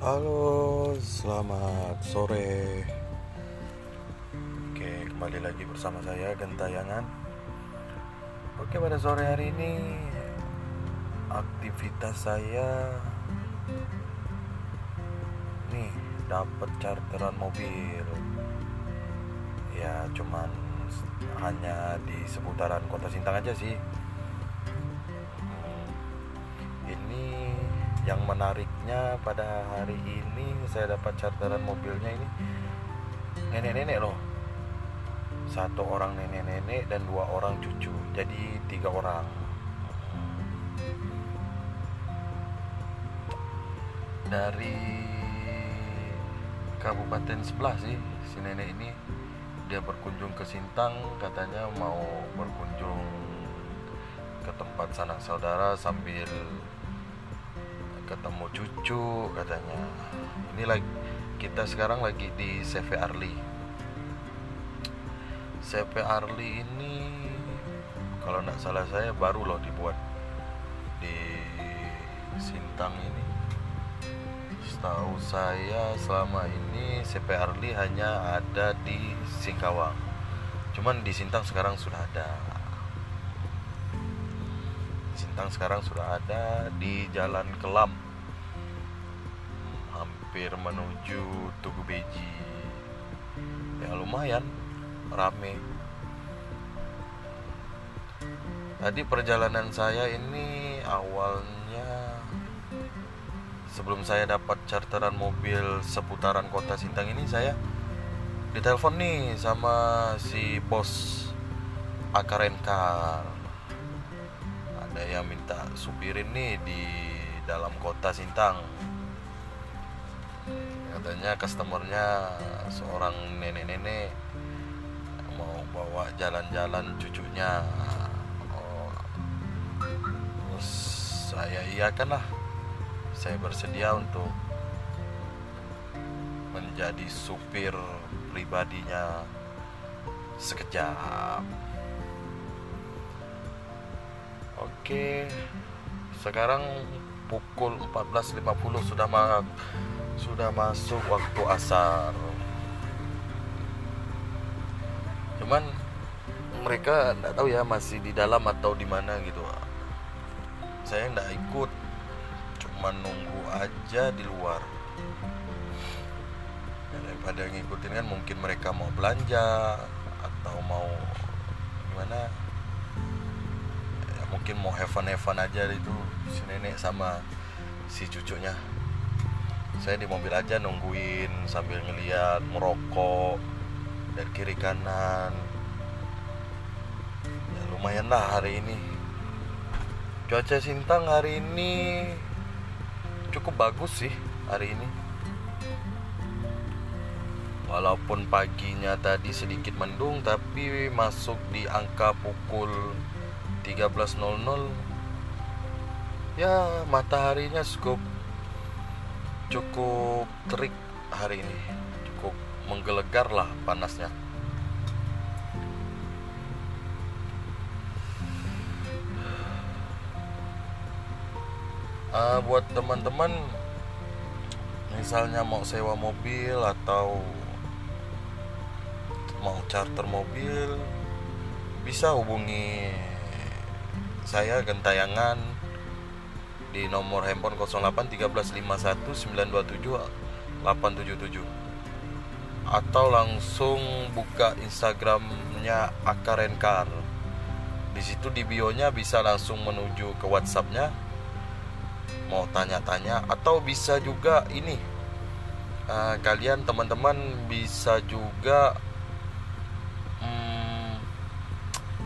Halo, selamat sore. Oke, kembali lagi bersama saya Gentayangan. Oke, pada sore hari ini aktivitas saya nih dapat charteran mobil. Ya, cuman hanya di seputaran Kota Sintang aja sih. Yang menariknya pada hari ini saya dapat charteran mobilnya ini. Nenek-nenek loh. Satu orang nenek-nenek dan dua orang cucu. Jadi tiga orang. Dari kabupaten sebelah sih si nenek ini. Dia berkunjung ke Sintang katanya mau berkunjung ke tempat sanak saudara sambil ketemu cucu katanya. Ini lagi kita sekarang lagi di CV Arli. CV Arli ini kalau nggak salah saya baru loh dibuat. Di Sintang ini. Setahu saya selama ini CV Arli hanya ada di Singkawang. Cuman di Sintang sekarang sudah ada Sintang sekarang sudah ada di Jalan Kelam. Hampir menuju Tugu Beji. Ya lumayan rame. Tadi perjalanan saya ini awalnya sebelum saya dapat charteran mobil seputaran kota Sintang ini saya ditelepon nih sama si bos Akarenkar ada yang minta supirin nih di dalam kota Sintang. Katanya customernya seorang nenek-nenek mau bawa jalan-jalan cucunya. Oh, terus saya iakan lah saya bersedia untuk menjadi supir pribadinya sekejap Oke, sekarang pukul 14.50 sudah ma sudah masuk waktu asar. Cuman mereka nggak tahu ya masih di dalam atau di mana gitu. Saya nggak ikut, cuman nunggu aja di luar. Daripada ngikutin kan mungkin mereka mau belanja atau mau gimana mungkin mau have fun aja itu si nenek sama si cucunya. Saya di mobil aja nungguin sambil ngeliat merokok dari kiri kanan. Ya lumayan lah hari ini. Cuaca sintang hari ini cukup bagus sih hari ini. Walaupun paginya tadi sedikit mendung tapi masuk di angka pukul 13.00 ya mataharinya cukup cukup terik hari ini. Cukup menggelegar lah panasnya. Uh, buat teman-teman misalnya mau sewa mobil atau mau charter mobil bisa hubungi saya gentayangan di nomor handphone 08 1351 927 877 atau langsung buka Instagramnya Akarenkar. Di situ di bio-nya bisa langsung menuju ke WhatsApp-nya. Mau tanya-tanya atau bisa juga ini. Uh, kalian teman-teman bisa juga hmm,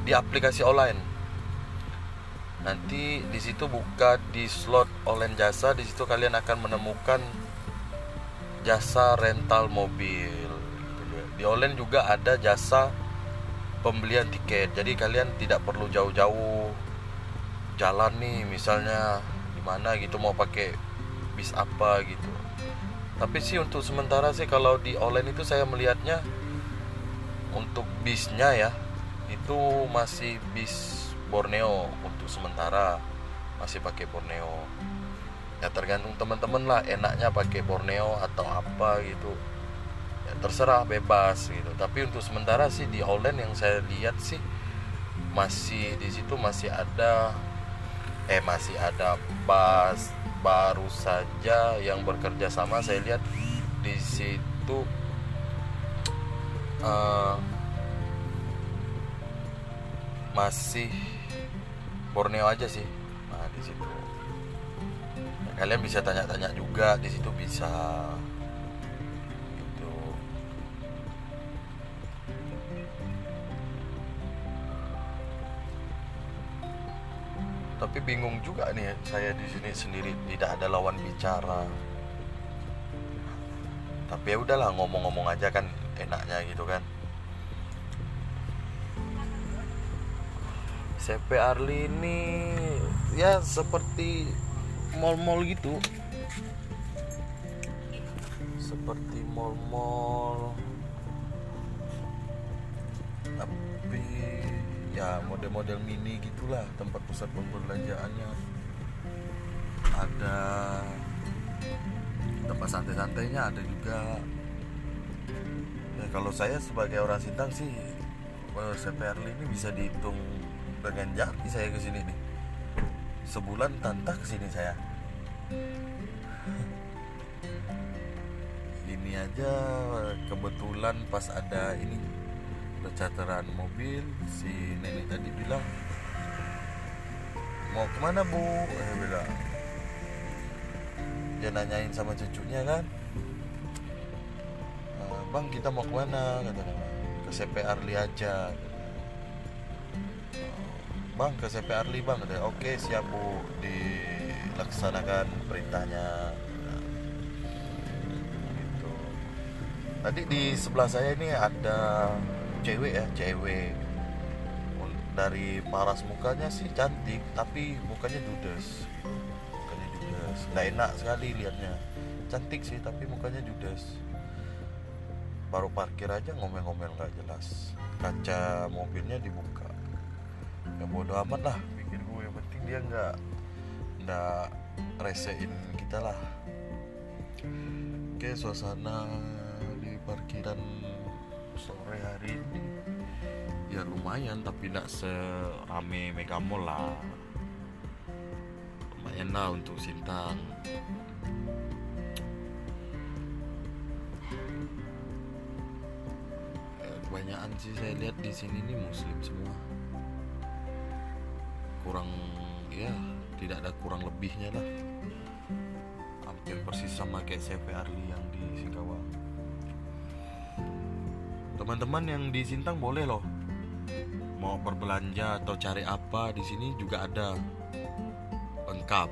di aplikasi online nanti di situ buka di slot online jasa di situ kalian akan menemukan jasa rental mobil di online juga ada jasa pembelian tiket. Jadi kalian tidak perlu jauh-jauh jalan nih misalnya di mana gitu mau pakai bis apa gitu. Tapi sih untuk sementara sih kalau di online itu saya melihatnya untuk bisnya ya itu masih bis Borneo untuk sementara. Masih pakai Borneo. Ya tergantung teman-teman lah enaknya pakai Borneo atau apa gitu. Ya terserah bebas gitu. Tapi untuk sementara sih di Holland yang saya lihat sih masih di situ masih ada eh masih ada bus baru saja yang bekerja sama. Saya lihat di situ uh, masih Borneo aja sih. Nah di situ. Nah, kalian bisa tanya-tanya juga di situ bisa. Gitu. Tapi bingung juga nih saya di sini sendiri tidak ada lawan bicara. Tapi ya udahlah ngomong-ngomong aja kan enaknya gitu kan CP Arli ini ya seperti mall-mall gitu. Seperti mall-mall. Tapi ya model-model mini gitulah tempat pusat perbelanjaannya ada tempat santai-santainya ada juga. Ya kalau saya sebagai orang Sintang sih CPR ini bisa dihitung dengan jari saya ke sini nih. Sebulan tantah ke sini saya. Ini aja kebetulan pas ada ini pencatatan mobil si nenek tadi bilang mau ke mana bu? Eh bilang. Dia nanyain sama cucunya kan. Eh, bang kita mau ke mana? Katanya ke CP Arli aja bang ke CP Arli bang oke siap bu. Dilaksanakan perintahnya. Gitu. Tadi di sebelah saya ini ada cewek ya cewek. Dari paras mukanya sih cantik tapi mukanya judes. Mukanya judes. Nggak enak sekali liatnya. Cantik sih tapi mukanya judes. Baru parkir aja ngomel-ngomel nggak jelas. Kaca mobilnya dibuka ya bodoh amat lah. Pikir gue yang penting dia nggak nggak resein kita lah. Oke suasana di parkiran sore hari ini ya lumayan tapi tidak serame Mega Mall lah. Lumayan lah untuk Sintang. Eh, kebanyakan sih saya lihat di sini nih muslim semua kurang ya tidak ada kurang lebihnya lah. Hampir persis sama kayak CV Arli yang di Singkawang. Teman-teman yang di Sintang boleh loh. Mau berbelanja atau cari apa di sini juga ada. Lengkap.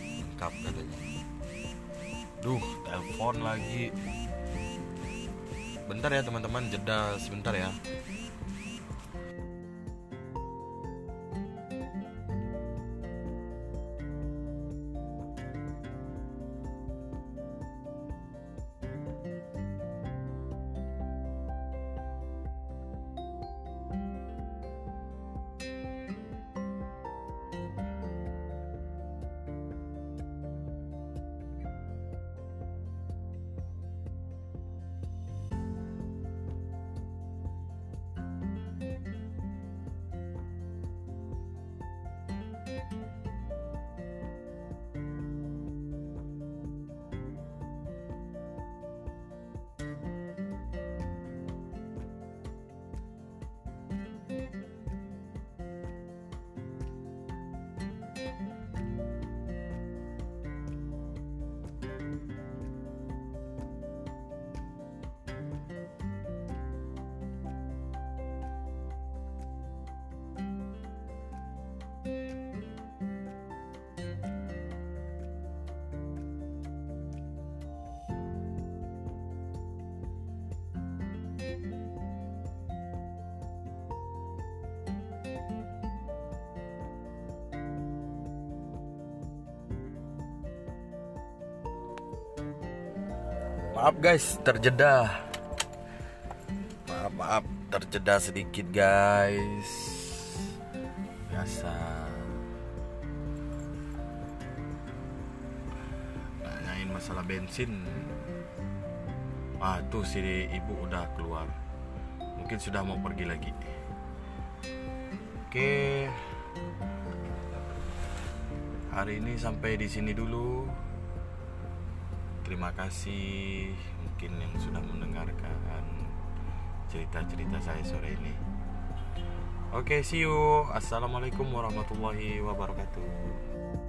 Lengkap katanya. Duh telepon lagi. Bentar ya teman-teman jeda sebentar ya maaf guys terjeda maaf maaf terjeda sedikit guys. Biasa. Nanyain masalah bensin. Ah tuh si ibu udah keluar. Mungkin sudah mau pergi lagi. Oke. Hari ini sampai di sini dulu terima kasih mungkin yang sudah mendengarkan cerita-cerita saya sore ini. Oke see you. Assalamualaikum warahmatullahi wabarakatuh